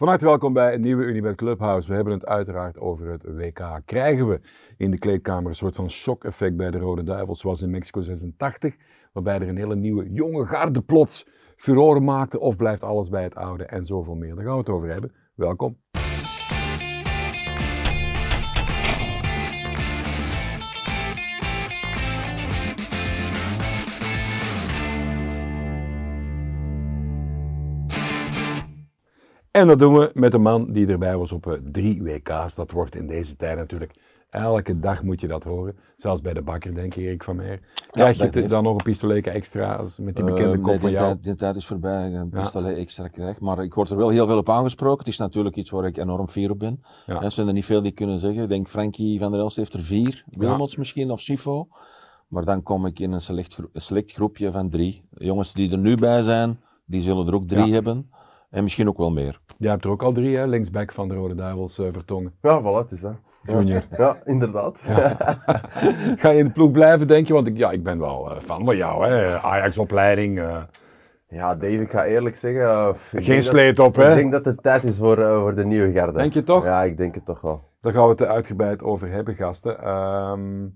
Van harte welkom bij een nieuwe Unibet Clubhouse. We hebben het uiteraard over het WK. Krijgen we in de kleedkamer een soort van shock-effect bij de Rode Duivels, zoals in Mexico 86, waarbij er een hele nieuwe jonge garde plots furoren maakte, of blijft alles bij het oude en zoveel meer. Daar gaan we het over hebben. Welkom. En dat doen we met een man die erbij was op eh, drie WK's. Dat wordt in deze tijd natuurlijk. Elke dag moet je dat horen. Zelfs bij de bakker, denk ik, Erik van Meer. Krijg je dan nog een pistoletje extra als met die bekende Eh, kop nee, van jou? tijd, die tijd is voorbij, een pistolet extra krijg. Maar ik word er wel heel veel op aangesproken. Het is natuurlijk iets waar ik enorm fier op ben. Ja. Er zijn er niet veel die kunnen zeggen. Ik denk Frankie van der Elst heeft er vier. Wilmots misschien, of Sifo. Maar dan kom ik in een select, gro- select groepje van drie. Jongens die er nu bij zijn, die zullen er ook drie hebben. En misschien ook wel meer. Jij hebt er ook al drie, hè? linksback van de Rode Duivels, eh, Vertongen. Ja, voilà, het is dat. Junior. Ja, inderdaad. Ga je in de ploeg blijven, denk je? Want ik, ja, ik ben wel eh, fan van jou, hè? Ajax-opleiding. eh, Ja, Dave, ik ga eerlijk zeggen... geen dat- sleet op, hè? Ik denk dat het tijd is voor, voor de nieuwe garde. Denk je toch? Ja, ik denk het toch wel. Daar gaan we het er uitgebreid over hebben, gasten. Ehm,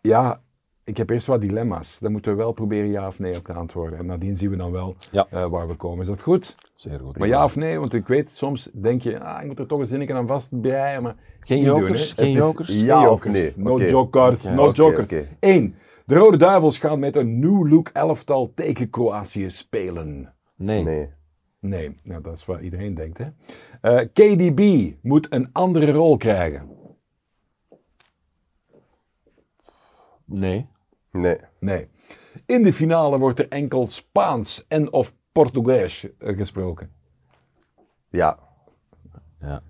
ja, ik heb eerst wat dilemma's. Daar moeten we wel proberen ja of nee op te antwoorden. En nadien zien we dan wel Ja. eh, waar we komen. Is dat goed? Zeer goed. Maar ja of nee? Want ik weet, soms denk je, ah, ik moet er toch een zinnetje aan vastbreien. Maar Geen doen, jokers? geen jokers? Ja Geen of jokers. nee? No jokers, no jokers. Eén. De Rode Duivels gaan met een new look elftal tegen Kroatië spelen. Nee. Nee. Nee, nou, dat is wat iedereen denkt. Hè? Eh, KDB moet een andere rol krijgen. Nee. Nee. Nee. In de finale wordt er enkel Spaans en of Portugees eh, gesproken. Ja. Ja.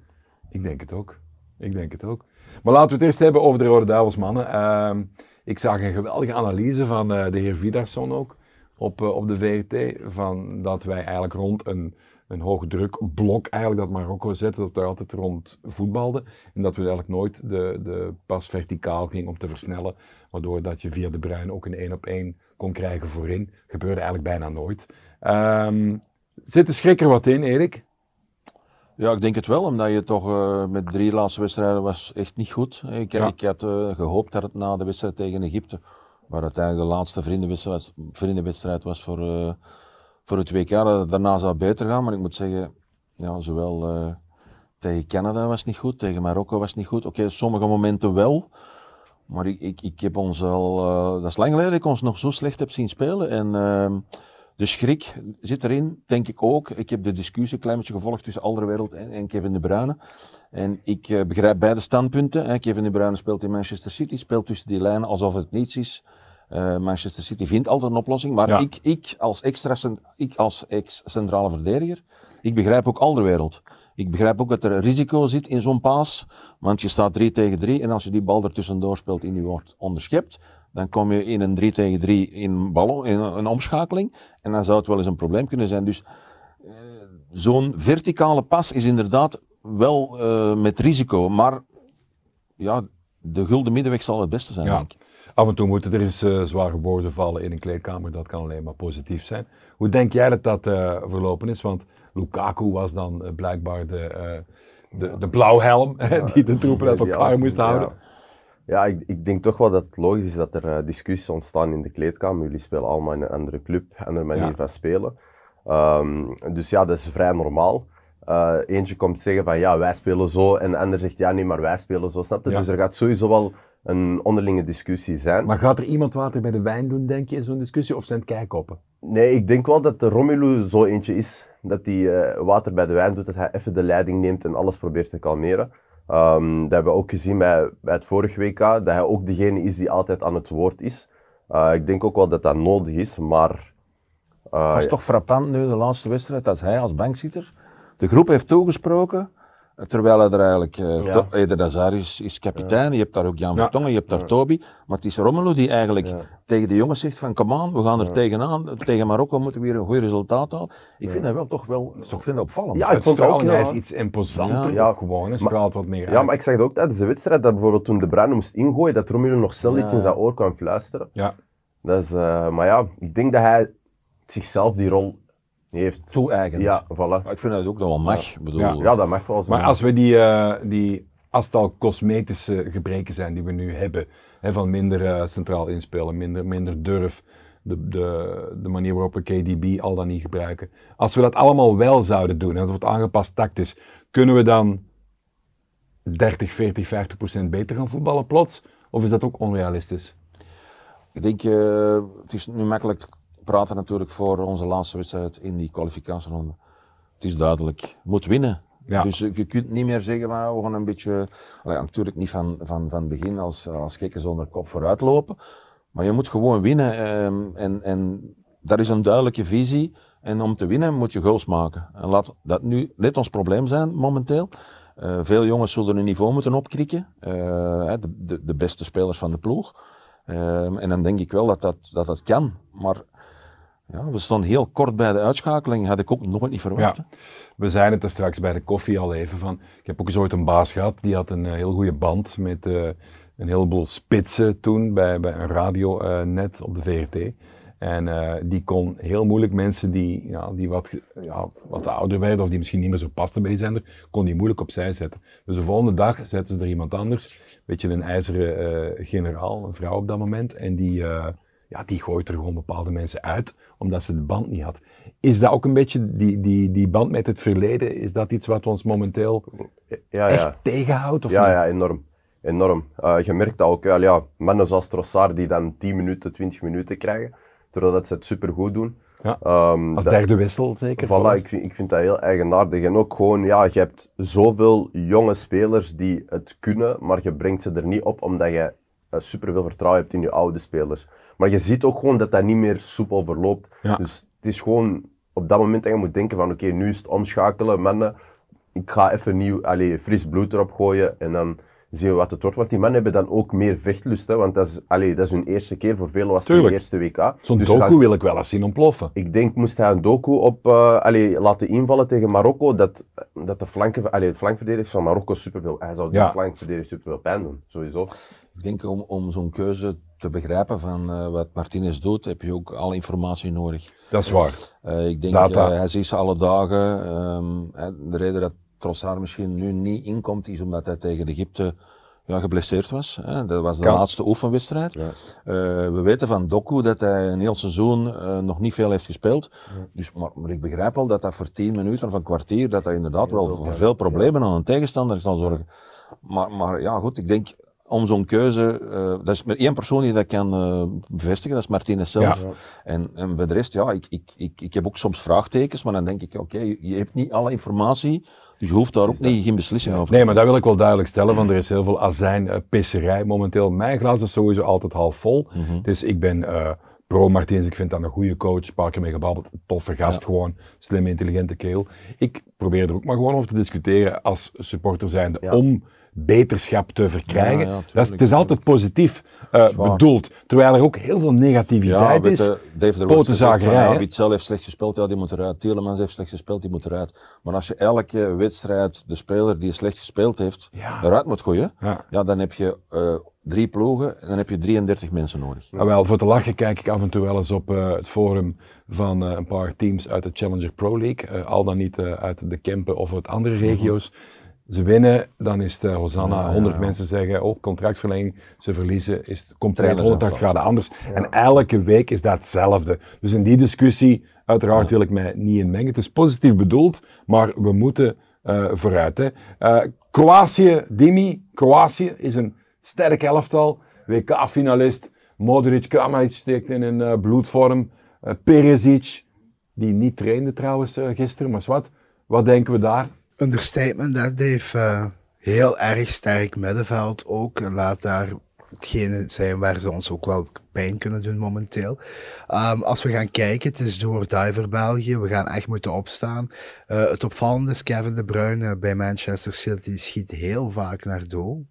Ik denk het ook. Ik denk het ook. Maar laten we het eerst hebben over de Rode Duivels, mannen. Ehm, ik zag een geweldige analyse van eh, de heer Vidarsson ook op, eh, op de VRT. Van dat wij eigenlijk rond een, een hoogdrukblok, eigenlijk dat Marokko zette, dat we altijd rond voetbalden. En dat we eigenlijk nooit de, de pas verticaal ging om te versnellen. Waardoor dat je via de Bruin ook een één op één kon krijgen voorin. Gebeurde eigenlijk bijna nooit. Ehm, zit de schrik er wat in, Erik? Ja, ik denk het wel, omdat je toch eh, met drie laatste wedstrijden was echt niet goed. Ik, Ja. ik had eh, gehoopt dat het na de wedstrijd tegen Egypte, waar het eigenlijk de laatste vriendenwedstrijd was, voor, eh, voor het WK, het daarna zou beter gaan. Maar ik moet zeggen, ja, zowel eh, tegen Canada was niet goed, tegen Marokko was niet goed. Oké, sommige momenten wel. Maar ik, ik, ik heb ons al, eh, dat is lang geleden dat ik ons nog zo slecht heb zien spelen. En ehm, de schrik zit erin, denk ik ook. Ik heb de discussie een klein beetje gevolgd tussen Alderwereld en, Kevin De Bruyne. En ik eh, begrijp beide standpunten. Hè. Kevin De Bruyne speelt in Manchester City, speelt tussen die lijnen alsof het niets is. Eh, Manchester City vindt altijd een oplossing. Maar Ja. ik, ik, als extra, ik als ex-centrale verdediger, ik begrijp ook Alderwereld. Ik begrijp ook dat er risico zit in zo'n paas. Want je staat 3 tegen 3 en als je die bal er tussendoor speelt en die wordt onderschept, dan kom je in een 3 tegen 3 in, ballen, in een, omschakeling. En dan zou het wel eens een probleem kunnen zijn. Dus eh, zo'n verticale pas is inderdaad wel eh, met risico. Maar ja, de gulden middenweg zal het beste zijn, Ja. denk ik. Af en toe moeten er eens eh, zware woorden vallen in een kleedkamer. Dat kan alleen maar positief zijn. Hoe denk jij dat dat eh, verlopen is? Want Lukaku was dan blijkbaar de, eh, de, de blauwhelm hè, die de troepen uit elkaar moest houden. Ja, ja ik, ik denk toch wel dat het logisch is dat er eh, discussies ontstaan in de kleedkamer. Jullie spelen allemaal in een andere club, andere manier Ja. van spelen. Ehm, dus ja, dat is vrij normaal. Eh, eentje komt zeggen van ja, wij spelen zo en de ander zegt ja, nee, maar wij spelen zo, snap je? Ja. Dus er gaat sowieso wel een onderlinge discussie zijn. Maar gaat er iemand water bij de wijn doen, denk je, in zo'n discussie? Of zijn het kijkoppen? Nee, ik denk wel dat de Romelu zo eentje is. Dat hij eh, water bij de wijn doet, dat hij even de leiding neemt en alles probeert te kalmeren. Ehm, dat hebben we ook gezien bij, bij het vorige WK, dat hij ook degene is die altijd aan het woord is. Eh, ik denk ook wel dat dat nodig is, maar... eh, Het was toch frappant nu, de laatste wedstrijd, dat hij als bankzitter de groep heeft toegesproken. Terwijl hij er eigenlijk, eh Ja. to- Eder Hazard is, is kapitein, je hebt daar ook Jan Ja. Vertongen, je hebt daar Toby. Maar het is Romelu die eigenlijk Ja. tegen de jongens zegt van, kom aan, we gaan er tegenaan. Tegen Marokko moeten we weer een goed resultaat halen. Ik vind dat wel toch wel, ik vind dat opvallend. Ja, ik vond het ook is iets imposanter. Ja. Ja, gewoon, hè, straalt wat meer Ja, maar ik zag het ook tijdens de wedstrijd, dat bijvoorbeeld toen De Bruyne moest ingooien, dat Romelu nog snel iets in zijn oor kwam fluisteren. Ja. Dat is, eh, maar ja, ik denk dat hij zichzelf die rol heeft... toe-eigend. Ja, voilà. Maar ik vind dat het ook nog wel mag. Ik bedoel, Ja. Ja, dat mag wel zo. Maar als we die, eh, die als het al cosmetische gebreken zijn die we nu hebben, hè, van minder eh, centraal inspelen, minder, minder durf, de, de, de manier waarop we KDB al dan niet gebruiken. Als we dat allemaal wel zouden doen en dat wordt aangepast tactisch, kunnen we dan 30, 40, 50 procent beter gaan voetballen plots? Of is dat ook onrealistisch? Ik denk, eh, het is nu makkelijk praten natuurlijk voor onze laatste wedstrijd in die kwalificatieronde. Het is duidelijk, moet winnen. Ja. Dus eh, je kunt niet meer zeggen, maar we gaan een beetje, allee, natuurlijk niet van, van, van begin als, als gekken zonder kop vooruit lopen. Maar je moet gewoon winnen ehm, en, en dat is een duidelijke visie. En om te winnen moet je goals maken. En laat dat nu net ons probleem zijn momenteel. Eh, veel jongens zullen hun niveau moeten opkrikken. Eh, de, de, de beste spelers van de ploeg. Ehm, en dan denk ik wel dat dat, dat, dat kan. Maar ja, we staan heel kort bij de uitschakeling. Had ik ook nooit niet verwacht. Ja. We zeiden het er straks bij de koffie al even van. Ik heb ook eens ooit een baas gehad, die had een eh, heel goede band met eh, een heleboel spitsen toen bij, bij een radionet op de VRT. En eh, die kon heel moeilijk mensen die, ja, die wat, ja, wat ouder werden of die misschien niet meer zo pasten bij die zender, kon die moeilijk opzij zetten. Dus de volgende dag zetten ze er iemand anders, een beetje een ijzeren eh, generaal, een vrouw op dat moment, en die, eh, ja, die gooit er gewoon bepaalde mensen uit, omdat ze de band niet had. Is dat ook een beetje, die, die, die band met het verleden, is dat iets wat ons momenteel ja, echt ja. tegenhoudt? Of Ja, niet? ja, enorm. Enorm. Eh, je merkt dat ook. wel, ja, mannen zoals Trossard die dan 10 minuten, 20 minuten krijgen, terwijl dat ze het supergoed doen. Ja. Ehm, Als dat- derde wissel zeker? Voilà, ik vind, ik vind dat heel eigenaardig. En ook gewoon, ja, je hebt zoveel jonge spelers die het kunnen, maar je brengt ze er niet op omdat je uh, superveel vertrouwen hebt in je oude spelers. Maar je ziet ook gewoon dat dat niet meer soepel verloopt. Ja. Dus het is gewoon op dat moment dat je moet denken van oké, nu is het omschakelen, mannen. Ik ga even nieuw, allee, fris bloed erop gooien en dan zien we wat het wordt. Want die mannen hebben dan ook meer vechtlust, hè, want dat is, allee, dat is hun eerste keer. Voor velen was het hun eerste WK. Zo'n Dus doku wil ik wel eens zien ontploffen. ik denk, moest hij een doku op, eh, allee, laten invallen tegen Marokko, dat, dat de flanken, allee, de flankverdedigers van Marokko superveel, hij zou de Ja. flankverdedigers superveel pijn doen, sowieso. Ik denk om, om zo'n keuze te begrijpen van eh, wat Martinez doet, heb je ook alle informatie nodig. Dat is waar. Eh, ik denk, Data. eh, hij ziet ze alle dagen. ehm, de reden dat Trossard misschien nu niet inkomt, is omdat hij tegen Egypte ja, geblesseerd was. Hè. Dat was de laatste oefenwedstrijd. We weten van Doku dat hij een heel seizoen eh, nog niet veel heeft gespeeld. Dus, maar, maar ik begrijp wel dat dat voor 10 minuten of een kwartier, dat dat inderdaad wel voor veel problemen aan een tegenstander zal zorgen. Maar, maar ja, goed, ik denk om zo'n keuze, eh, dat is met één persoon die dat kan eh, bevestigen, dat is Martinez zelf. Ja. En, en bij de rest, ja, ik, ik, ik, ik heb ook soms vraagtekens, maar dan denk ik, oké, je, je hebt niet alle informatie, dus je hoeft daar ook niet, geen beslissing over te Nee, maar dat wil ik wel duidelijk stellen, want er is heel veel azijn-pisserij momenteel. Mijn glas is sowieso altijd half vol. Mhm. Dus ik ben eh, pro Martins, ik vind dat een goede coach, een paar keer mee gebabbeld, toffe gast Ja. gewoon, slimme, intelligente keel. Ik probeer er ook maar gewoon over te discussiëren als supporter zijnde, Ja. om beterschap te verkrijgen. Ja, ja, dat is, het is altijd positief eh, bedoeld, terwijl er ook heel veel negativiteit weet is. je, Dave gezegd van, ja? Witzel heeft slecht gespeeld, ja, die moet eruit. Tielemans heeft slecht gespeeld, die moet eruit. Maar als je elke wedstrijd de speler die slecht gespeeld heeft, eruit moet gooien, Ja. dan heb je eh, drie ploegen en dan heb je 33 mensen nodig. Ah, wel, voor te lachen kijk ik af en toe wel eens op eh, het forum van een paar teams uit de Challenger Pro League. al dan niet uit de Kempen of uit andere regio's. Ze winnen, dan is het eh, Hosanna. Ja, ja, 100 ja. mensen zeggen, oh, contractverlenging. Ze verliezen, is het compleet Trainers zijn 180 fout. graden anders. En elke week is dat hetzelfde. Dus in die discussie, uiteraard wil ik mij niet in mengen. Het is positief bedoeld, maar we moeten eh, vooruit. Hè. Eh, Kroatië, Dimi, Kroatië is een sterk elftal. WK-finalist. Modric, Kramaric steekt in een bloedvorm. Perisic, die niet trainde trouwens gisteren, maar wat. Wat denken we daar? Understatement daar, Dave. Eh, heel erg sterk middenveld ook. Laat daar hetgene zijn waar ze ons ook wel pijn kunnen doen momenteel. Ehm, als we gaan kijken, het is door Diver België. We gaan echt moeten opstaan. Eh, het opvallende is Kevin De Bruyne bij Manchester City schiet heel vaak naar doel.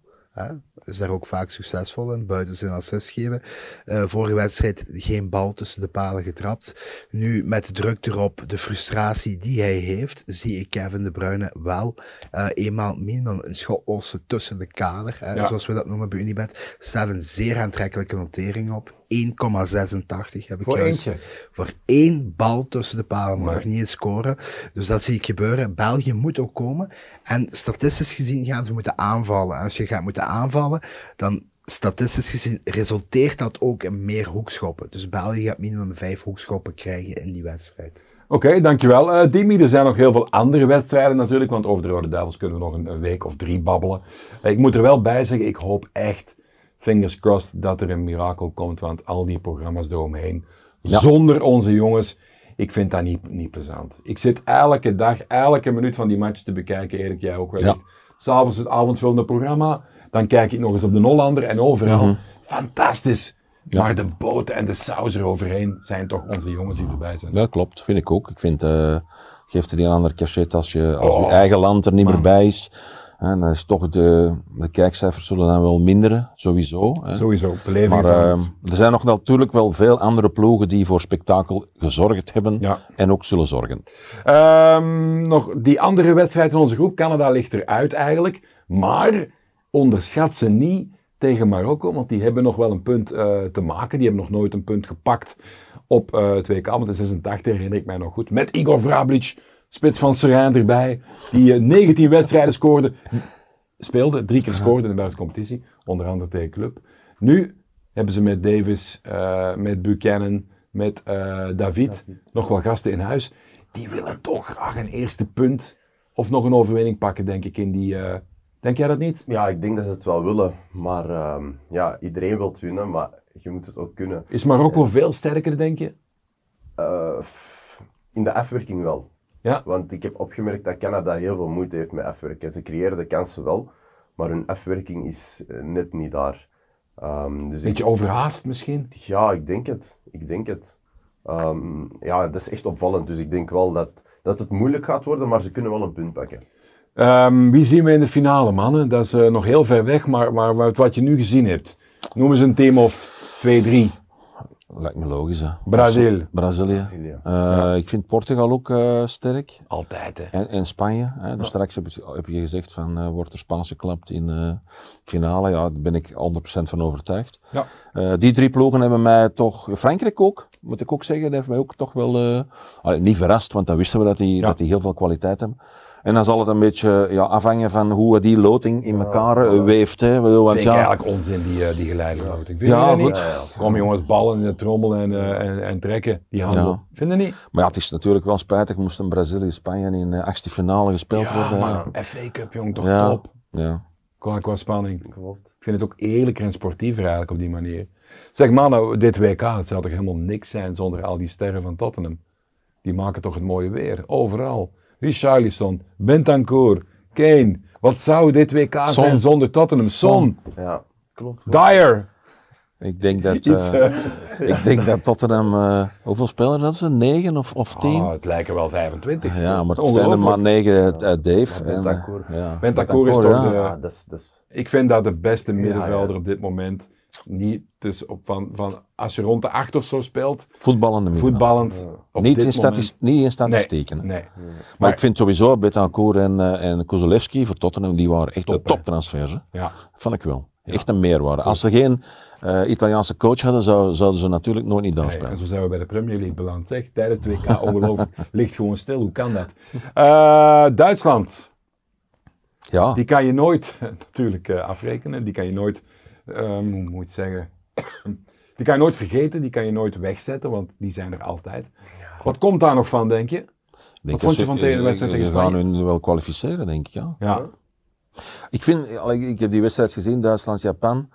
Hè? Is daar ook vaak succesvol in, buiten zijn assist geven. Eh, vorige wedstrijd geen bal tussen de palen getrapt. Nu, met de druk erop, de frustratie die hij heeft, zie ik Kevin De Bruyne wel eh, eenmaal minimaal een schot lossen tussen de kader. Hè, Ja. Zoals we dat noemen bij Unibet. Staat een zeer aantrekkelijke notering op. 1,86 heb ik Voor juist. eentje. Voor één bal tussen de palen, maar nog niet eens scoren. Dus dat zie ik gebeuren. België moet ook komen. En statistisch gezien gaan ze moeten aanvallen. En als je gaat moeten aanvallen, dan statistisch gezien resulteert dat ook in meer hoekschoppen. Dus België gaat minimum vijf hoekschoppen krijgen in die wedstrijd. Oké, dankjewel. Eh Dimi, er zijn nog heel veel andere wedstrijden natuurlijk, want over de Rode Duivels kunnen we nog een, een week of drie babbelen. Eh, ik moet er wel bij zeggen, ik hoop echt, fingers crossed, dat er een mirakel komt, want al die programma's eromheen, zonder onze jongens, ik vind dat niet, niet plezant. Ik zit elke dag, elke minuut van die match te bekijken, Erik, jij ook wel. Ja. S'avonds het avondvullende programma, dan kijk ik nog eens op de Hollander en overal. Mhm. Fantastisch. Maar de boten en de saus eroverheen zijn toch onze jongens die erbij zijn. Dat klopt, vind ik ook. Ik vind, eh geeft er een ander cachet als je, als je Oh, eigen land er niet meer man. bij is. En is toch de, de kijkcijfers zullen dan wel minderen, sowieso. Hè. Sowieso, beleving Maar is eh, er zijn nog natuurlijk wel veel andere ploegen die voor spektakel gezorgd hebben Ja. en ook zullen zorgen. Ehm, nog die andere wedstrijd van onze groep, Canada ligt eruit eigenlijk. Maar onderschat ze niet tegen Marokko, want die hebben nog wel een punt eh, te maken. Die hebben nog nooit een punt gepakt op eh het WK, want in 86 herinner ik mij nog goed. Met Igor Vrablic, spits van Serijn erbij, die eh, 19 wedstrijden scoorde. Speelde, drie keer scoorde in de Belgische competitie, onder andere tegen Club. Nu hebben ze met Davis, eh, met Buchanan, met eh, David, nog wel gasten in huis. Die willen toch graag een eerste punt of nog een overwinning pakken, denk ik. In die, eh, denk jij dat niet? Ja, ik denk dat ze het wel willen. Maar ehm, ja, iedereen wil winnen, maar je moet het ook kunnen. Is Marokko veel sterker, denk je? Eh, in de afwerking wel. Ja. Want ik heb opgemerkt dat Canada heel veel moeite heeft met afwerken. Ze creëren de kansen wel, maar hun afwerking is eh, net niet daar. Ehm, dus ik, Beetje overhaast misschien? ja, ik denk het. Ik denk het. Ehm, ja, dat is echt opvallend. Dus ik denk wel dat, dat het moeilijk gaat worden, maar ze kunnen wel een punt pakken. Ehm, wie zien we in de finale, mannen? Dat is eh, nog heel ver weg, maar, maar maar wat je nu gezien hebt. Noem eens een team of 2-3. Lijkt me logisch, hè. Brazil. Brazilië. Brazilië. Eh, Ik vind Portugal ook eh, sterk. Altijd, hè. En, en Spanje. Hè. Dus straks heb je, heb je gezegd van eh, wordt er Spaans geklapt in de finale. Ja, daar ben ik 100% van overtuigd. Ja. Eh, die drie ploegen hebben mij toch, Frankrijk ook, moet ik ook zeggen, dat heeft mij ook toch wel, eh, allee, niet verrast, want dan wisten we dat die, Ja. dat die heel veel kwaliteit hebben. En dan zal het een beetje ja, afhangen van hoe die loting in elkaar eh, weeft. Hè. Ik bedoel, Want Vind ik ja, eigenlijk onzin, die, eh, die geleidelijke loting. Vind Ja, goed. niet? Ja, ja. Kom jongens, ballen in de trommel en, eh, en, en trekken, die handel. Ja. Vind je niet? maar ja, het is natuurlijk wel spijtig, moest een Brazilië-Spanje in de achtste finale gespeeld Ja, worden. maar FA Cup, jong, toch ja, top. ja. Qua, qua spanning. Klopt. Ik vind het ook eerlijker en sportiever eigenlijk op die manier. Zeg maar nou, dit WK, het zou toch helemaal niks zijn zonder al die sterren van Tottenham. Die maken toch het mooie weer, overal. Richarlison, Bentancur, Kane. Wat zou dit WK Son. zijn zonder Tottenham? Son, Ja, klopt. Dyer. Ik denk dat, Iets, eh, eh, ik denk dat Tottenham, eh, hoeveel spelers hadden ze? Negen of, of tien? Ah, het lijken wel 25. ja, maar Dat het is zijn er maar ongelooflijk. negen uit, uit Dave. Ja, en, Bentancur. eh, ja, Bentancur is toch ja. de- Ja, dat is, dat is, Ik vind dat de beste middenvelder ja. op dit moment. Niet dus op van, van als je rond de acht of zo speelt, Voetballende voetballend. Op Niet in, statis- niet in statistieken. Nee, nee. Maar, ik vind sowieso Betancourt en, eh en Kozolewski voor Tottenham, die waren echt Top, toptransfers. Ja. Vond ik wel. Echt een meerwaarde. Als ze geen eh, Italiaanse coach hadden, zou, zouden ze natuurlijk nooit niet daar Nee, spelen. en zo zijn we bij de Premier League beland. Zeg, tijdens het WK ongelooflijk. Ligt gewoon stil. Hoe kan dat? Eh, Duitsland. Ja, Die kan je nooit natuurlijk eh, afrekenen. Die kan je nooit, ehm, hoe moet je het zeggen? Die kan je nooit vergeten. Die kan je nooit wegzetten, want die zijn er altijd. Wat komt daar nog van, denk je? denk vond je van ze- tegen de wedstrijd tegen Ze gaan Spanje? hun wel kwalificeren, denk ik. Ja. Ja. Ik, vind, ik heb die wedstrijd gezien, Duitsland-Japan.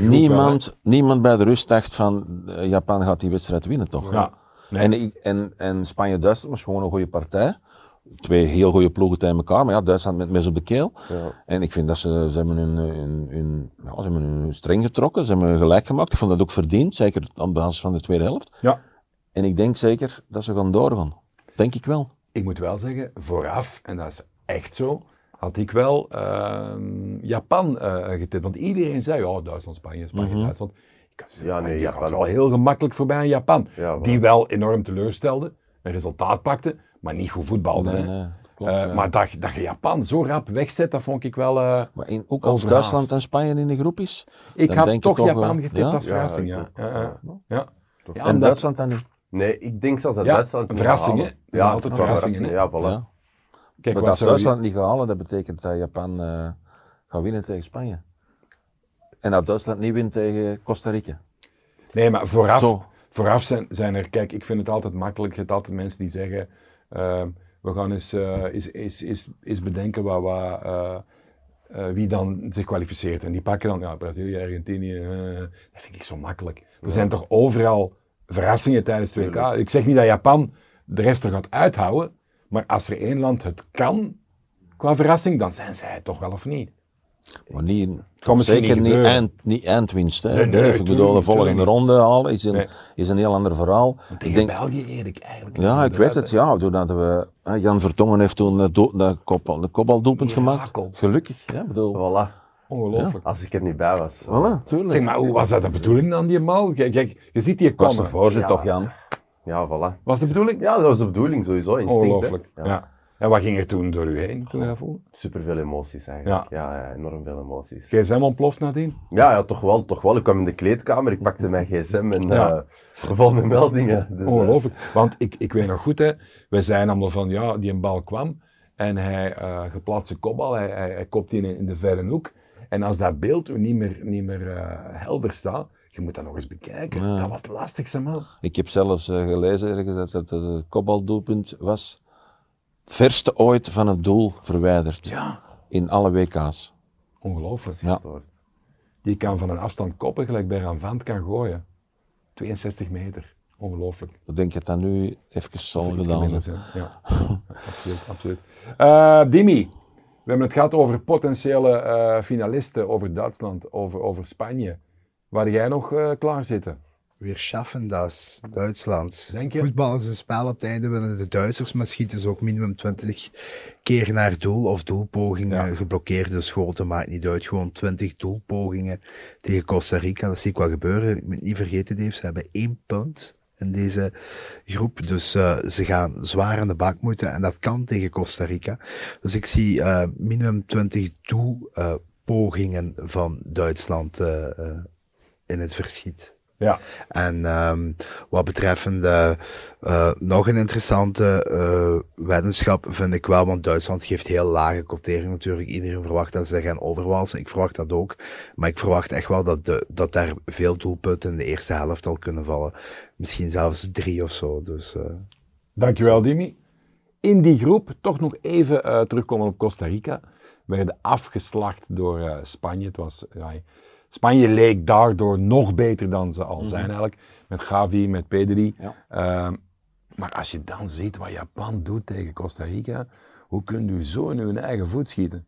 Niemand, niemand bij de rust dacht van eh, Japan gaat die wedstrijd winnen, toch? Ja. Nee. En, ik- en, en Spanje-Duitsland was gewoon een goede partij. Twee heel goede ploegen tegen elkaar, maar ja, Duitsland met mes op de keel. ja. En ik vind dat ze, ze hebben hun, hun, hun, ja, ze hebben hun streng getrokken, ze hebben gelijk gemaakt. Ik vond dat ook verdiend, zeker aan basis van de tweede helft. ja. En ik denk zeker dat ze gaan doorgaan. Denk ik wel. ik moet wel zeggen, vooraf, en dat is echt zo, had ik wel ehm, Japan eh getipt. Want iedereen zei, oh, Duitsland, Spanje, Spanje, Mhm. Duitsland. Ik had gezegd, Ja, nee, die Japan. gaat wel heel gemakkelijk voorbij aan Japan. Ja, die wel enorm teleurstelde, een resultaat pakte, maar niet goed voetbalde. Nee, hè. nee, klopt. Eh, ja. Maar dat, dat je Japan zo rap wegzet, dat vond ik wel... eh, Maar in, ook als. Duitsland en Spanje in de groep is. ik Dan had denk je toch toch, Japan getipt ja? als verrassing. Ja, ja, ja. ja. Toch. Ja, en Duitsland dan niet. Nee, ik denk zelfs dat Ja, Duitsland een het verrassing, gaat hè? halen. Er zijn Ja, altijd verrassingen, Ja, voilà. Ja. Kijk, maar wat als Duitsland niet gaat halen, dat betekent dat Japan eh, gaat winnen tegen Spanje. En dat Duitsland niet wint tegen Costa Rica. Nee, maar vooraf, Zo. vooraf zijn, zijn er, kijk, ik vind het altijd makkelijk. Je hebt altijd mensen die zeggen, we gaan eens, eens, eens, eens, eens bedenken wat, wat, eh, eh, wie dan zich kwalificeert. En die pakken dan, ja, Brazilië, Argentinië, eh, dat vind ik zo makkelijk. Er zijn toch overal verrassingen tijdens het WK. Ik zeg niet dat Japan de rest er gaat uithouden, maar als er één land het kan, qua verrassing, dan zijn zij het toch wel of niet. Maar niet, Kan zeker niet niet, eind, niet eindwinst. Hè. Nee, nee, Dave, ik bedoel, de volgende ronde halen is een, Nee. is een heel ander verhaal. Tegen Ik denk, België eer ik eigenlijk. ja, ik weet het. hè. Ja, doordat we, hè, Jan Vertongen heeft toen dat, do- dat kopbal, de kopbaldoelpunt gemaakt. Mirakel. Gelukkig. Ja, bedoel, Voilà. Ongelooflijk. Als ik er niet bij was. voilà, tuurlijk. Zeg maar, hoe was dat de bedoeling dan, die mal? Kijk, kijk, je ziet die Ik was komen. de voorzitter Ja. toch, Jan? Ja, voilà. Was de bedoeling? Ja, dat was de bedoeling sowieso. Instinct, hè. Ongelooflijk. En wat ging er toen door u heen, toen je dat voelde? Super veel emoties eigenlijk. Ja. Ja, enorm veel emoties. GSM ontploft nadien? Ja, ja, toch wel, toch wel. Ik kwam in de kleedkamer, ik pakte mijn gsm en Ja. vol met meldingen. Dus, eh, Ongelooflijk. Want ik, ik weet nog goed, hè, wij zeiden allemaal van, ja, die een bal kwam en hij uh, geplaatste kopbal, hij, hij, hij kopt die in, in de verre hoek. En als dat beeld u niet meer, niet meer uh, helder staat, je moet dat nog eens bekijken. Ja. Dat was het lastigste, man. Ik heb zelfs uh, gelezen ergens dat het het kopbaldoelpunt was verste ooit van het doel verwijderd. Ja. In alle WK's. Ongelooflijk. Ja. Die kan van een afstand koppen, gelijk bij een vand kan gooien. 62 meter. Ongelooflijk. Ik denk dat dat nu even zal gedaan zijn. Ja, absoluut. absoluut. Uh, Dimi, we hebben het gehad over potentiële uh, finalisten, over Duitsland, over, over Spanje. Waar jij nog uh, klaar zitten? Weer schaffen dat Duitsland. Denk je? Voetbal is een spel op het einde winnen de Duitsers, maar schieten ze ook minimum 20 keer naar doel of doelpogingen. Ja. Geblokkeerde schoten maakt niet uit. Gewoon 20 doelpogingen tegen Costa Rica. Dat zie ik wel gebeuren. Ik moet niet vergeten, Dave, ze hebben één punt in deze groep. Dus uh, ze gaan zwaar aan de bak moeten en dat kan tegen Costa Rica. Dus ik zie uh, minimum 20 doelpogingen van Duitsland uh, in het verschiet. Ja. En um, wat betreffende uh, nog een interessante uh, weddenschap vind ik wel, want Duitsland geeft heel lage quotering natuurlijk. Iedereen verwacht dat ze gaan overwalsen. Ik verwacht dat ook. Maar ik verwacht echt wel dat, de, dat daar veel doelpunten in de eerste helft al kunnen vallen. Misschien zelfs drie of zo. Dus, uh, Dankjewel, Dimi. In die groep, toch nog even terugkomen op Costa Rica. We werden afgeslacht door Spanje. Het was... Ja, Spanje leek daardoor nog beter dan ze al zijn eigenlijk. Met Gavi, met Pedri. Ja. Uh, maar als je dan ziet wat Japan doet tegen Costa Rica, hoe kunt u zo in uw eigen voet schieten?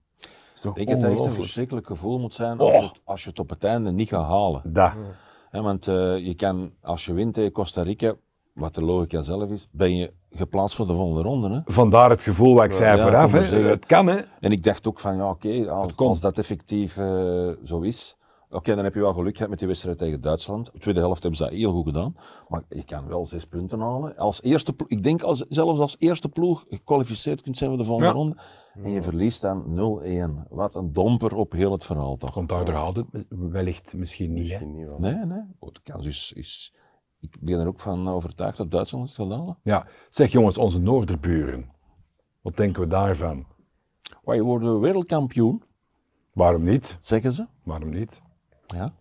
Is toch Ik denk dat het echt een verschrikkelijk gevoel moet zijn als, oh. je, als, je, het op het einde niet gaat halen. Ja, want uh, je kan, als je wint tegen Costa Rica, wat de logica zelf is, ben je geplaatst voor de volgende ronde. Hè? Vandaar het gevoel wat ik zei ja, vooraf. Hè? Het kan, hè? En ik dacht ook van, ja, oké, okay, als, als, dat effectief uh, zo is, Oké, okay, dan heb je wel geluk gehad met die wedstrijd tegen Duitsland. De tweede helft hebben ze dat heel goed gedaan. Maar je kan wel zes punten halen. Als eerste ploeg, ik denk als, zelfs als eerste ploeg gekwalificeerd kunt zijn voor de volgende ja. ronde. En je verliest dan 0-1. Wat een domper op heel het verhaal toch. Komt daar het wellicht misschien niet. Misschien niet nee, nee. Oh, de kans is, is, ik ben er ook van overtuigd dat Duitsland het zal halen. Ja, zeg jongens, onze noorderburen. Wat denken we daarvan? Wij worden wereldkampioen. Waarom niet? Zeggen ze. Waarom niet? Ja.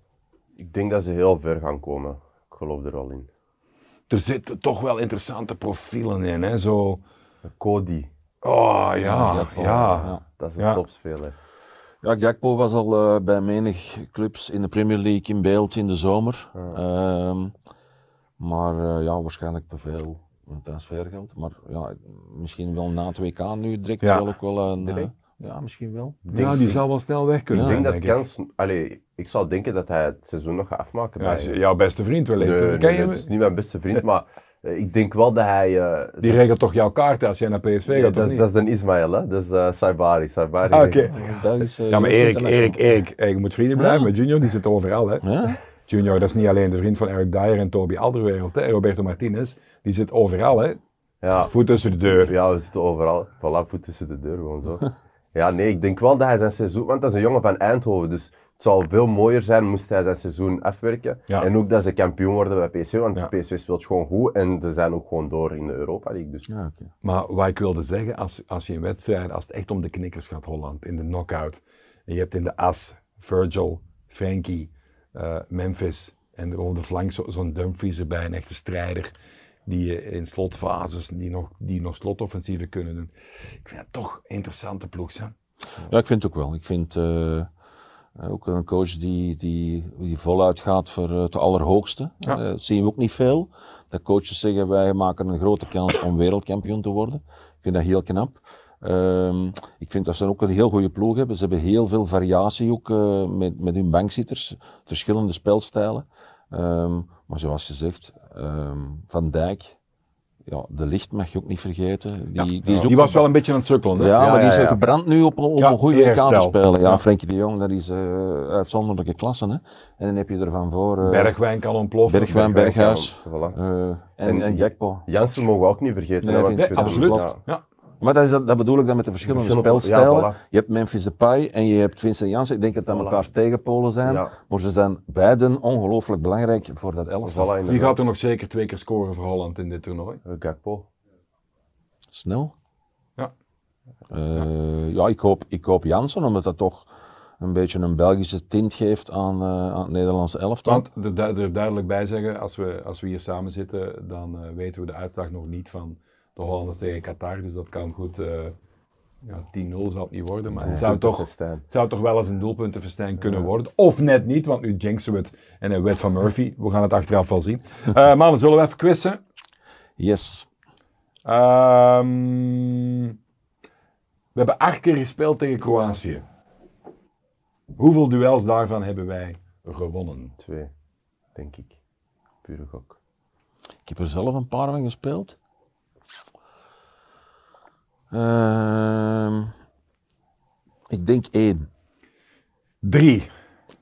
Ik denk dat ze heel ver gaan komen. Ik geloof er wel in. Er zitten toch wel interessante profielen in, hè? Zo... Cody. Oh ja, ja. ja. ja. Dat is een ja. topspeler. Ja, Gakpo was al uh, bij menig clubs in de Premier League in beeld in de zomer. Uh, maar uh, ja, waarschijnlijk te veel transfergeld. Maar ja, misschien wel na het WK nu direct wel ook wel een... Direct? Ja, misschien wel. Denk, ja, die zal wel snel weg kunnen. Ik denk dat denk kans. Allee, ik zou denken dat hij het seizoen nog gaat afmaken. Ja, is jouw beste vriend wellicht. Nee, Ken nee, het is niet mijn beste vriend, maar Eh, Ik denk wel dat hij... eh, Die regelt toch jouw kaarten als jij naar PSV Ja, gaat, of dat, niet? dat is dan Ismaël, hè? Dat is eh Saibari. Saibari Ah, Belgische Ja, maar Erik. Erik, Erik, Erik moet vrienden blijven met Junior, die zit overal, hè. Ja? Junior, dat is niet alleen de vriend van Eric Dyer en Toby Alderweireld, hè. Roberto Martinez, die zit overal, hè. Ja, Voet tussen de deur. ja, we zitten overal. Voilà, voet tussen de deur, gewoon zo. Ja, nee, ik denk wel dat hij zijn seizoen... Want dat is een jongen van Eindhoven, dus het zou veel mooier zijn moest hij zijn seizoen afwerken. Ja. En ook dat ze kampioen worden bij PSV, want Ja. PSV speelt gewoon goed en ze zijn ook gewoon door in de Europa League. Dus Ja. Maar wat ik wilde zeggen, als, als je in wedstrijden, als het echt om de knikkers gaat, Holland, in de knockout, en je hebt in de as Virgil, Frankie, eh, Memphis en op de flank zo- zo'n Dumfries erbij, een echte strijder, die je in slotfases, die nog, die nog slotoffensieven kunnen doen. Ik vind het toch interessante ploeg, hè? Ja, ik vind het ook wel. Ik vind eh, ook een coach die, die, die voluit gaat voor eh, het allerhoogste. Ja. Eh, zien we ook niet veel. Dat coaches zeggen wij maken een grote kans om wereldkampioen te worden. Ik vind dat heel knap. Ehm, ik vind dat ze ook een heel goede ploeg hebben. Ze hebben heel veel variatie ook eh, met, met hun bankzitters. Verschillende spelstijlen. Ehm, maar zoals je zegt, ehm, Van Dijk, ja, de licht mag je ook niet vergeten. Die, die, is ook Die was wel een beetje aan het sukkelen, hè? ja, Ja, maar die ja, is ja. gebrand nu op, op Ja, een goede WK te spelen. Ja, Ja. Frenkie de Jong, dat is eh uitzonderlijke klasse. Hè. En dan heb je er van voor eh, Bergwijn kan ontploffen. Bergwijn, Berghuis Voilà. eh, en, En- en. Jansen mogen we ook niet vergeten. Nee, hè, absoluut. Ja. Maar dat, is, dat bedoel ik dan met de verschillende Verschillende- spelstijlen. ja, voilà. Je hebt Memphis Depay en je hebt Vincent Janssen. Ik denk dat dat Voilà. elkaars tegenpolen zijn. Ja. Maar ze zijn beiden ongelooflijk belangrijk voor dat elftal. Voilà, Wie gaat er nog zeker twee keer scoren voor Holland in dit toernooi? Eh, Gakpo. Snel. Ja. Eh, ja, ik hoop, ik hoop Jansen, omdat dat toch een beetje een Belgische tint geeft aan, eh, aan het Nederlandse elftal. Want er, du- er duidelijk bij zeggen, als we, als we hier samen zitten, dan weten we de uitslag nog niet van de Hollanders tegen Qatar. Dus dat kan goed, eh, ja, 10-0 zal het niet worden, maar het zou toch, het zou toch wel eens een doelpuntenverstijn kunnen worden. Of net niet, want nu jinxen we het en een wet van Murphy. We gaan het achteraf wel zien. Eh mannen, zullen we even quizzen? Yes. Ehm, we hebben acht keer gespeeld tegen Kroatië. Hoeveel duels daarvan hebben wij gewonnen? Twee, denk ik. Pure gok. Ik heb er zelf een paar van gespeeld. Ehm, ik denk één. Drie.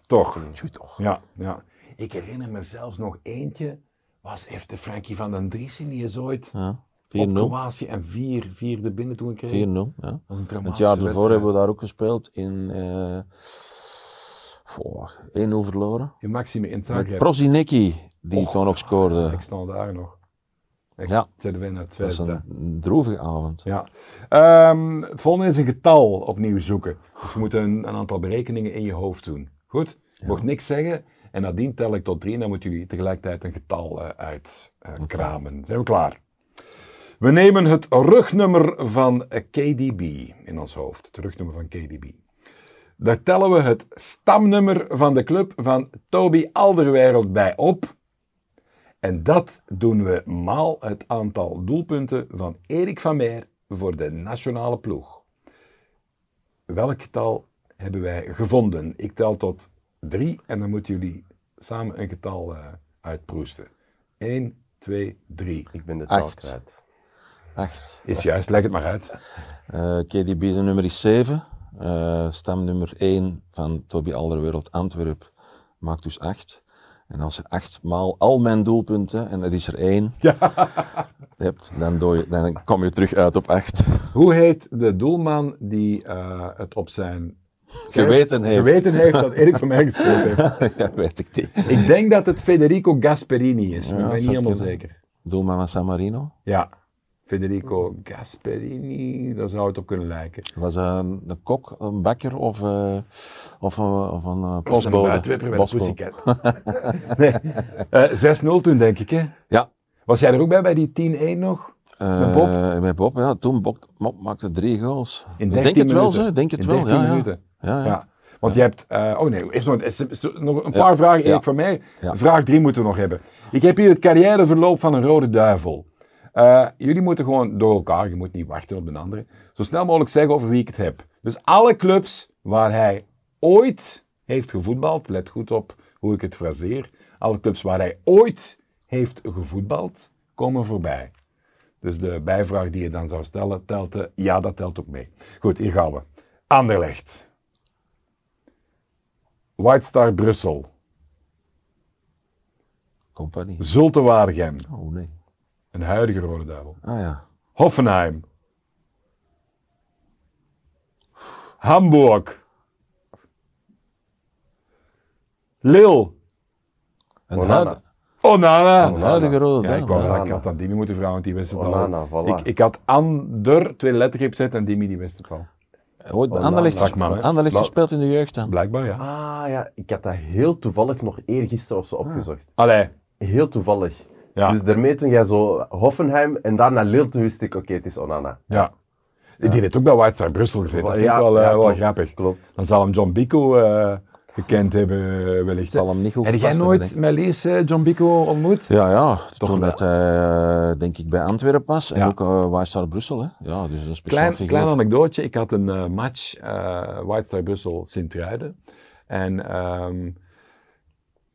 Toch? Tjoe, toch. Ja, ja. Ik herinner me zelfs nog eentje. Was heeft de Frankie van den Driessen die is ooit Ja, op 4-0. Kroatië en vier, vier er binnen toen kreeg? 4-0, ja. Dat was een Het jaar ervoor wedstrijd. hebben we daar ook gespeeld in eh goh, 1-0 verloren. In Maxime in Met Zagreb. Prozinecki, die toen ook scoorde. Ik stond daar nog. Ja. De uit Dat was een droevige avond. Ja. Ehm, het volgende is een getal opnieuw zoeken. Dus je moet een, een aantal berekeningen in je hoofd doen. Goed? Je mag niks zeggen. En nadien tel ik tot drie en dan moeten jullie tegelijkertijd een getal eh uitkramen. Zijn we klaar? We nemen het rugnummer van KDB in ons hoofd. Het rugnummer van KDB. Daar tellen we het stamnummer van de club van Toby Alderweireld bij op. En dat doen we maal het aantal doelpunten van Erik van Meer voor de nationale ploeg. Welk getal hebben wij gevonden? Ik tel tot drie en dan moeten jullie samen een getal eh, uitproesten. 1, 2, 3. Ik ben de taal Acht. kwijt. 8. Is juist, leg het maar uit. Eh KDB de nummer is 7. Eh stamnummer 1 van Toby Alderwereld Antwerp maakt dus 8. En als je 8 maal al mijn doelpunten, en dat is er 1, hebt, dan, doe je, dan kom je terug uit op 8. Hoe heet de doelman die eh, het op zijn Geweten heeft. geweten heeft dat Erik van mij gescoord heeft? ja, weet ik niet. Ik denk dat het Federico Gasperini is, maar Ja, ik ben niet helemaal kunnen. zeker. Doelman van San Marino. Ja, Federico Gasperini, daar zou het op kunnen lijken. Was hij een, een kok, een bakker of, eh, of een, of een eh, Dat is een postbode? de Postbode. Pussycat. nee. Eh, 6-0 toen, denk ik, hè? Ja. Was jij er ook bij, bij die 10-1 nog? Met Bob? Eh, met Bob, ja. Toen Bob, Bob maakte drie goals. In ik denk 13 het wel, ze. Denk het In wel, 13 ja, ja. minuten. Ja, ja. Ja. Want je hebt... eh, oh nee, eerst nog, is- is- nog een paar vragen, Erik ja. van mij. Ja. Vraag 3 moeten we nog hebben. Ik heb hier het carrièreverloop van een rode duivel. Eh, jullie moeten gewoon door elkaar, je moet niet wachten op de andere, zo snel mogelijk zeggen over wie ik het heb. Dus alle clubs waar hij ooit heeft gevoetbald, let goed op hoe ik het fraseer, alle clubs waar hij ooit heeft gevoetbald, komen voorbij. Dus de bijvraag die je dan zou stellen, telt de, ja, dat telt ook mee. Goed, hier gaan we. Anderlecht. White Star Brussel. Compagnie. Zulte Waregem. Oh nee. Een huidige Rode Duivel. Ah ja. Hoffenheim. Hamburg. Lille. Een Onana. een huidige rode Ja, ik, duivel. wou, ik had aan Dimi moeten vragen, want die wist het Onana, al. voilà. Ik, ik had Ander twee lettergrepen gezet en Dimi die wist het al. Ooit. Anderlecht gespeeld- in de jeugd dan. Blijkbaar, ja. Ah ja, ik had dat heel toevallig nog eergisteren of zo opgezocht. Allee, Heel toevallig. Ja. Dus daarmee toen jij zo Hoffenheim en daarna Lille, toen wist ik, oké, het is Onana. ja. Die heeft ook bij White Star Brussel gezeten. Dat vind ik wel, eh, ja, wel klopt, grappig. Klopt. Dan zal hem John Bico eh, gekend hebben, eh, wellicht. Zal hem niet goed Heb jij nooit eh, John Bico ontmoet? Ja, ja. Toen wel. dat hij, eh, denk ik, bij Antwerpen was. En Ja. ook uh, Wijstar Brussel, hè. Ja, dus een speciaal Klein, figuur. klein anekdootje. Ik had een match eh White Star Brussel Sint-Truiden. En ehm,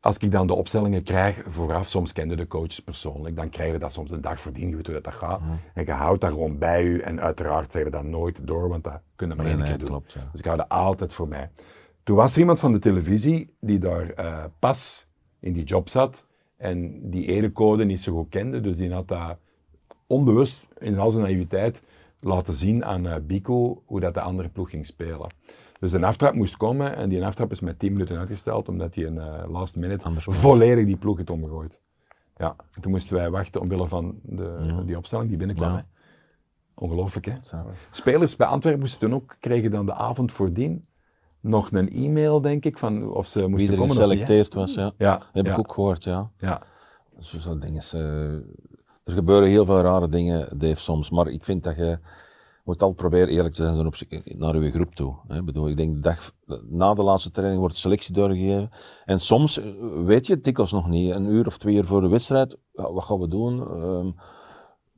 als ik dan de opstellingen krijg vooraf, soms kende de coaches persoonlijk, dan krijg je dat soms een dag voordien, je weet hoe dat, dat gaat. En je houdt dat gewoon bij je en uiteraard zeg je dat nooit door, want dat kunnen we maar één nee, keer doen. klopt, ja. Dus ik hou dat altijd voor mij. Toen was er iemand van de televisie die daar eh, pas in die job zat en die edecode niet zo goed kende, dus die had dat onbewust in al zijn naïviteit laten zien aan eh Bico hoe dat de andere ploeg ging spelen. Dus een aftrap moest komen en die aftrap is met 10 minuten uitgesteld omdat hij een eh, last minute Anders volledig die ploeg had omgegooid. Ja, en toen moesten wij wachten omwille van de, die opstelling die binnenkwam. Ja. Ongelooflijk hè. Spelers bij Antwerpen moesten toen ook, kregen dan de avond voordien nog een e-mail denk ik van of ze moesten Wie er geselecteerd was, ja. Ja, Heb ik ook gehoord, ja. ja. Zo, zo dingen. eh, er gebeuren heel veel rare dingen, Dave, soms. Maar ik vind dat je moet altijd proberen eerlijk te zijn opzichte- naar je groep toe. Hè. Ik bedoel, ik denk de dag na de laatste training wordt selectie doorgegeven. En soms eh, weet je het dikwijls nog niet. Een uur of twee uur voor de wedstrijd, wat gaan we doen? Ehm,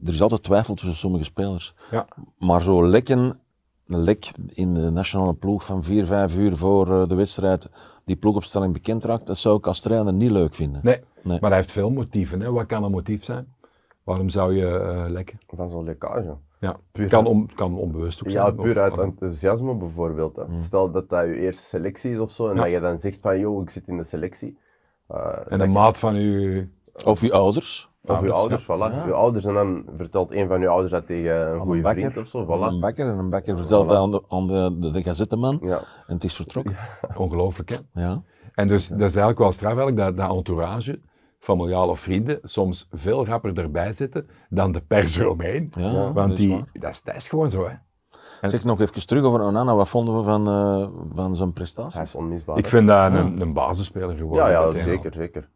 er is altijd twijfel tussen sommige spelers. Ja. Maar zo lekken, een lek in de nationale ploeg van vier, vijf uur voor eh, de wedstrijd, die ploegopstelling bekend raakt, dat zou ik als trainer niet leuk vinden. Nee, Nee. maar hij heeft veel motieven. Hè. Wat kan een motief zijn? Waarom zou je eh, lekken? Van zo'n lekkage. Ja, Puur- kan, on, kan onbewust ook zijn. Ja, of- puur uit of- enthousiasme bijvoorbeeld. Hè. Stel dat dat je eerste selectie is of zo, en Ja. dat je dan zegt van, yo, ik zit in de selectie. Uh, En een maat van u. Of je ouders. Of je ouders, ja. voilà. Je ouders, en dan vertelt een van je ouders dat tegen een goede vriend of zo, Een voilà. bakker en een bakker vertelt dat aan de, aan de, de, de gazetteman Ja. en het is vertrokken. Ongelooflijk, hè? Ja. En dus dat is eigenlijk wel straf eigenlijk, dat, dat entourage, familiale of vrienden, soms veel rapper erbij zitten dan de pers eromheen. Ja, dat Want is die, dat, is, dat is gewoon zo, hè? Zeg nog even terug over Onana, wat vonden we van, eh, van zijn prestaties? Hij is onmisbaar. Ik vind dat een, een basisspeler geworden. Ja, ja, zeker, zeker.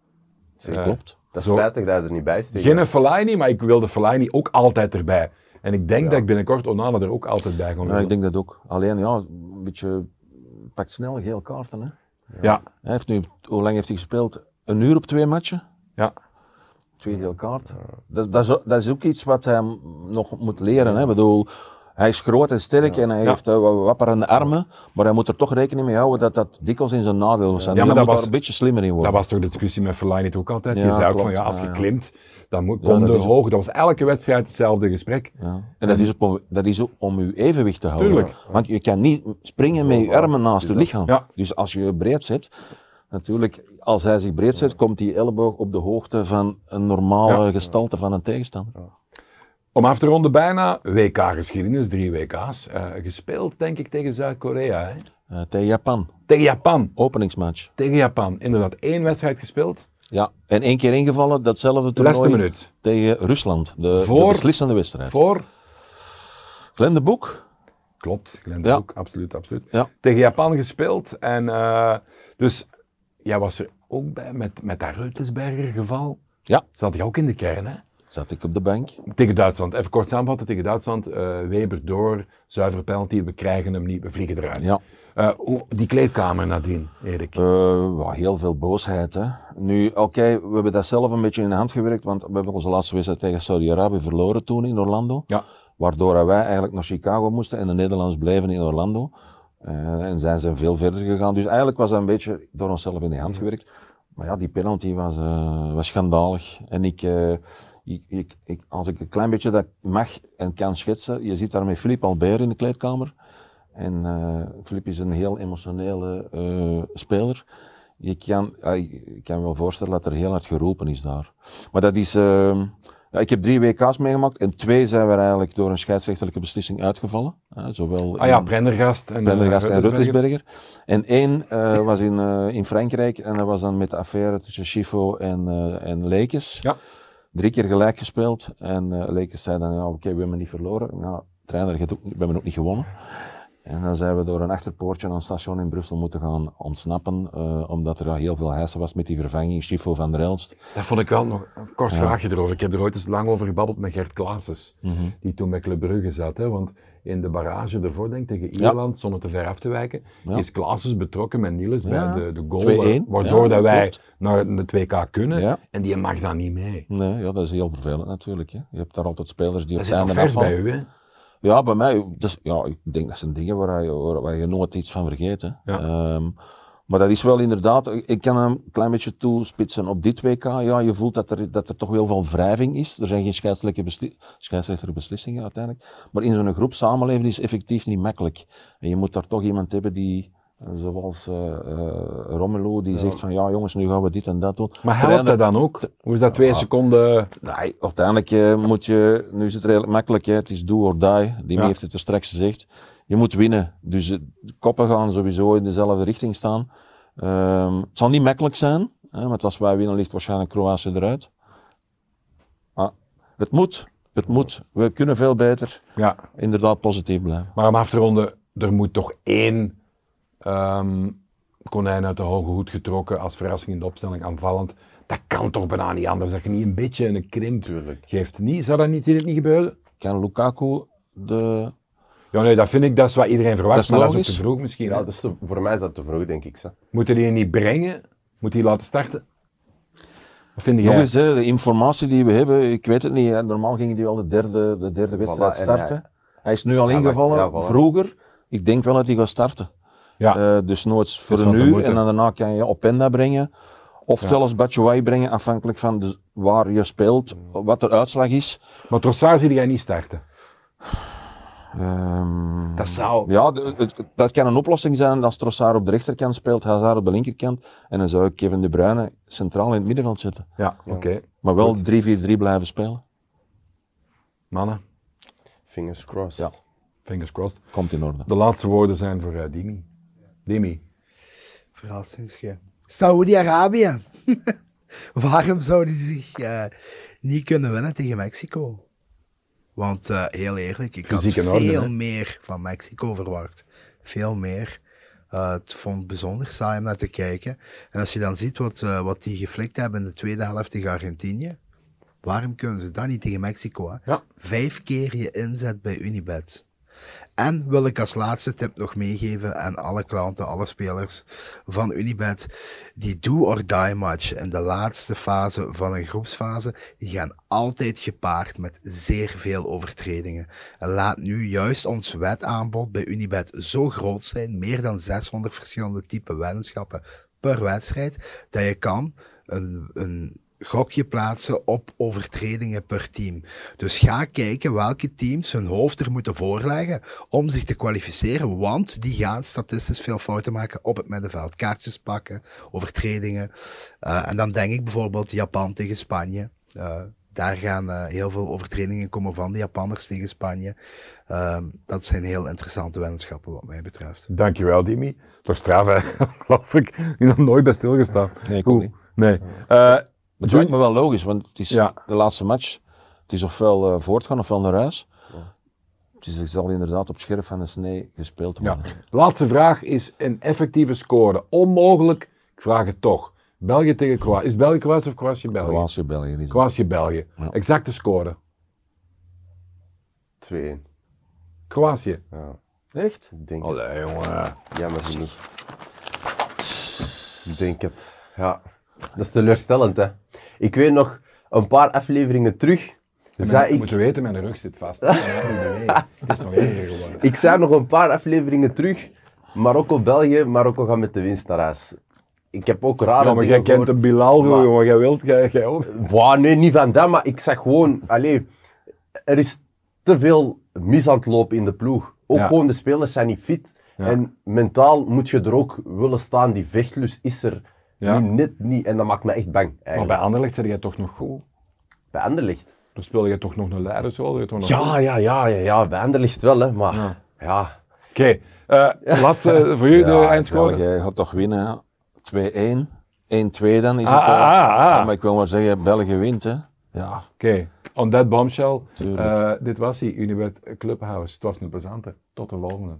zeker. Klopt. Dat is Zo- spijtig dat hij er niet bij steekt. Geen Fellaini, maar ik wilde Fellaini ook altijd erbij. En ik denk dat ik binnenkort Onana er ook altijd bij ga Ja, ik denk dat ook. Alleen, ja, een beetje, pakt snel geel kaarten. Hè. Ja, Hij heeft nu, hoe lang heeft hij gespeeld? Een uur op twee matchen? Ja. Twee geel kaarten. Dat, dat, is, ook- dat is ook iets wat hij nog moet leren. Hè. Ik bedoel, hij is groot en sterk en hij Ja. heeft uh, wapperende armen, maar hij moet er toch rekening mee houden dat dat dikwijls in zijn nadeel was. En Ja, dus maar dat moet was- daar een beetje slimmer in worden. Dat was toch de discussie met Fellaini ook altijd. Ja, Die zei ook klopt. van, ja, als je klimt, dan moet, Ja, kom dat er hoog. Dat was elke wedstrijd hetzelfde gesprek. Ja. En dat is, op, dat is ook om je evenwicht te houden. Tuurlijk. Want je kan niet springen met je armen naast je lichaam. Ja. Dus als je je breed zet, natuurlijk, als hij zich breed zet, komt die elleboog op de hoogte van een normale Ja. gestalte van een tegenstander. Om af te ronden bijna, WK-geschiedenis, drie WK's. eh, gespeeld, denk ik, tegen Zuid-Korea. Eh, tegen Japan, Tegen Japan. openingsmatch. Tegen Japan. Inderdaad, één wedstrijd gespeeld. Ja, en één keer ingevallen, datzelfde De laatste toernooi minuut. tegen Rusland, de, beslissende wedstrijd. Voor? Glenn de Boek, Klopt, Glenn de Ja. Boek, absoluut, absoluut. Ja. Tegen Japan gespeeld. En eh, dus, jij was er ook bij met, met dat Reutelsberger geval. ja, Zat hij ook in de kern, hè? zat ik op de bank. Tegen Duitsland, even kort samenvatten, tegen Duitsland, eh, Weber door, zuivere penalty, we krijgen hem niet, we vliegen eruit. Ja. Eh, hoe, die kleedkamer nadien, Erik. Eh, ja, heel veel boosheid. Hè. Nu, oké, we hebben dat zelf een beetje in de hand gewerkt, want we hebben onze laatste wedstrijd tegen Saudi-Arabië verloren toen in Orlando. Ja. Waardoor wij eigenlijk naar Chicago moesten en de Nederlanders bleven in Orlando. Eh, en zijn ze veel verder gegaan. Dus eigenlijk was dat een beetje door onszelf in de hand gewerkt. Maar ja, die penalty was, eh, was schandalig. En ik, eh, ik, ik, ik- als ik een klein beetje dat mag en kan schetsen, je zit daar met Filip Albert in de kleedkamer. En eh Filip is een heel emotionele speler. Je kan, ik kan me wel voorstellen dat er heel hard geroepen is daar. Maar dat is, ja, ik heb drie WK's meegemaakt en twee zijn we eigenlijk door een scheidsrechterlijke beslissing uitgevallen. hè, zowel Ah ja, Prendergast en Prendergast eh, en Ruttersberger. En één eh, was in, eh, in Frankrijk en dat was dan met de affaire tussen Schifo en, eh en Lekes. Ja. Drie keer gelijk gespeeld en Lekes zei dan, ja, oké, we hebben niet verloren. Nou, trainer, we hebben ook niet gewonnen. En dan zijn we door een achterpoortje aan een station in Brussel moeten gaan ontsnappen, eh, omdat er heel veel hijsen was met die vervanging, Schifo van der Elst. Dat vond ik wel nog een kort vraagje erover. Ik heb er ooit eens lang over gebabbeld met Gert Klaassen, Mhm. die toen bij Club Brugge zat. Hè? Want in de barrage ervoor, denk ik, tegen Ja. Ierland, zonder te ver af te wijken, Ja. is Klaassen betrokken met Niels bij de, de goal, 2-1. waardoor dat wij naar de 2K kunnen. En die mag dan niet mee. Nee, ja, dat is heel vervelend natuurlijk. Hè. Je hebt daar altijd spelers die Dat op het einde vers bij u, hè? Ja, bij mij, dus, ja, ik denk dat zijn dingen waar je, waar, je nooit iets van vergeet. Hè. Ja. Ehm, maar dat is wel inderdaad, ik kan hem een klein beetje toespitsen op dit WK. Ja, je voelt dat er, dat er toch heel veel wrijving is. Er zijn geen scheidsrechtelijke beslissingen uiteindelijk. Maar in zo'n groep samenleven is effectief niet makkelijk. En je moet daar toch iemand hebben die, zoals eh eh, Romelu, die zegt van ja jongens, nu gaan we dit en dat doen. Maar helpt Trainer- dat dan ook? Hoe is dat twee seconden? Nee, uiteindelijk eh, moet je, nu is het redelijk makkelijk, hè, het is do or die. Die Ja. heeft het er straks gezegd. Je moet winnen. Dus de koppen gaan sowieso in dezelfde richting staan. Ehm, het zal niet makkelijk zijn, hè, want als wij winnen ligt waarschijnlijk Kroatië eruit. Maar het moet, het moet. We kunnen veel beter, Ja, inderdaad positief blijven. maar om af te ronden, er moet toch één ehm, konijn uit de hoge hoed getrokken als verrassing in de opstelling aanvallend. Dat kan toch bijna niet anders, dat je niet een beetje een krimp geeft. Niet, zou dat niet, zie niet gebeuren? Kan Lukaku de... Ja, nee, dat vind ik, dat is wat iedereen verwacht, Dat is maar dat is ook logisch. te vroeg misschien. Ja, dat is te- voor mij is dat te vroeg, denk ik. Zo. Moeten die niet brengen? Moet die laten starten? Wat vind jij? Nog eens, hè, de informatie die we hebben, ik weet het niet. Hè. Normaal ging hij al de derde, de derde wedstrijd en starten. hij- Hij is nu al Ja, maar- ingevallen, ja, voilà. vroeger. Ik denk wel dat hij gaat starten. Ja, Eh, dus nooit voor Dus een uur en dan daarna kan je Openda brengen. Of Ja. zelfs Batshuayi brengen, afhankelijk van de, waar je speelt, wat de uitslag is. maar Trossard zie jij niet starten. Ehm, Dat zou... ja, dat kan een oplossing zijn als Trossard op de rechterkant speelt, Hazard op de linkerkant. En dan zou ik Kevin De Bruyne centraal in het middenveld zetten. Ja, oké. Maar wel 3-4-3 blijven spelen. Mannen, Fingers crossed. Ja. fingers crossed. Komt in orde. De laatste woorden zijn voor eh, Dimi. Dimi. Verrassingsje. Saudi-Arabië. Waarom zouden die zich eh, niet kunnen winnen tegen Mexico? Want eh, heel eerlijk, ik had Fysiek veel meer van Mexico verwacht. Veel meer. Eh, het vond het bijzonder saai om naar te kijken. En als je dan ziet wat, wat die geflikt hebben in de tweede helft tegen Argentinië, waarom kunnen ze dat niet tegen Mexico? Hè? Ja. Vijf keer je inzet bij Unibet. En wil ik als laatste tip nog meegeven aan alle klanten, alle spelers van Unibet. Die do or die match in de laatste fase van een groepsfase, die gaan altijd gepaard met zeer veel overtredingen. En laat nu juist ons wetaanbod bij Unibet zo groot zijn, meer dan 600 verschillende type weddenschappen per wedstrijd, dat je kan een, een gokje plaatsen op overtredingen per team. Dus ga kijken welke teams hun hoofd er moeten voorleggen om zich te kwalificeren, want die gaan statistisch veel fouten maken op het middenveld. Kaartjes pakken, overtredingen. Eh, en dan denk ik bijvoorbeeld Japan tegen Spanje. Eh, daar gaan eh, heel veel overtredingen komen van de Japanners tegen Spanje. Ehm, dat zijn heel interessante wenschappen wat mij betreft. Dankjewel, Dimi. Toch straf, hè? Geloof ik. Ik heb nog nooit bij stilgestaan. Nee, ik niet. Nee. Het lijkt me wel logisch, want het is Ja. de laatste match. Het is ofwel eh, voortgaan ofwel naar huis. Het is, er zal inderdaad op scherp van de snee gespeeld ja. worden. Laatste vraag is een effectieve score. Onmogelijk, ik vraag het toch. België tegen Kroatië. Is België Kroatië of Kroatië België? Kroatië, België. Kroatië België. Ja. Exacte score. 2-1. Kroatië. Ja, Echt? ik denk Allee, jongen. Jammer genoeg. Ik denk het. Ja. Dat is teleurstellend, hè. Ik weet nog, een paar afleveringen terug, Je zei ik... moet weten, mijn rug zit vast. Het is nog erger geworden. Ik zei nog een paar afleveringen terug, Marokko-België, Marokko gaat met de winst naar huis. ik heb ook rare Ja, maar jij kent de. Bilal, Maar- jongen, jij wilt, jij, jij ook. Wauw, nee, niet van dat, maar ik zag gewoon, allee, er is te veel mis aan het lopen in de ploeg. Ook Ja. gewoon de spelers zijn niet fit. Ja. En mentaal moet je er ook willen staan, die vechtlust is er Ja. nu net niet. En dat maakt me echt bang, Maar eigenlijk. bij Anderlecht zit jij toch nog goed. bij Anderlecht. Dan speel je toch nog een leidersrol. Ja, ja, ja, ja, ja, bij Anderlecht wel, hè, maar Ja. ja. Oké, eh, laatste voor jullie de eindscore. België gaat toch winnen, hè? 2-1. 1-2 dan is het. Ah, eh. ah, ah, ah. Ja, maar ik wil maar zeggen, België wint, hè? Ja. Oké, on that bombshell. Eh, dit was hij, Unibet Clubhouse. Het was een plezante. Tot de volgende.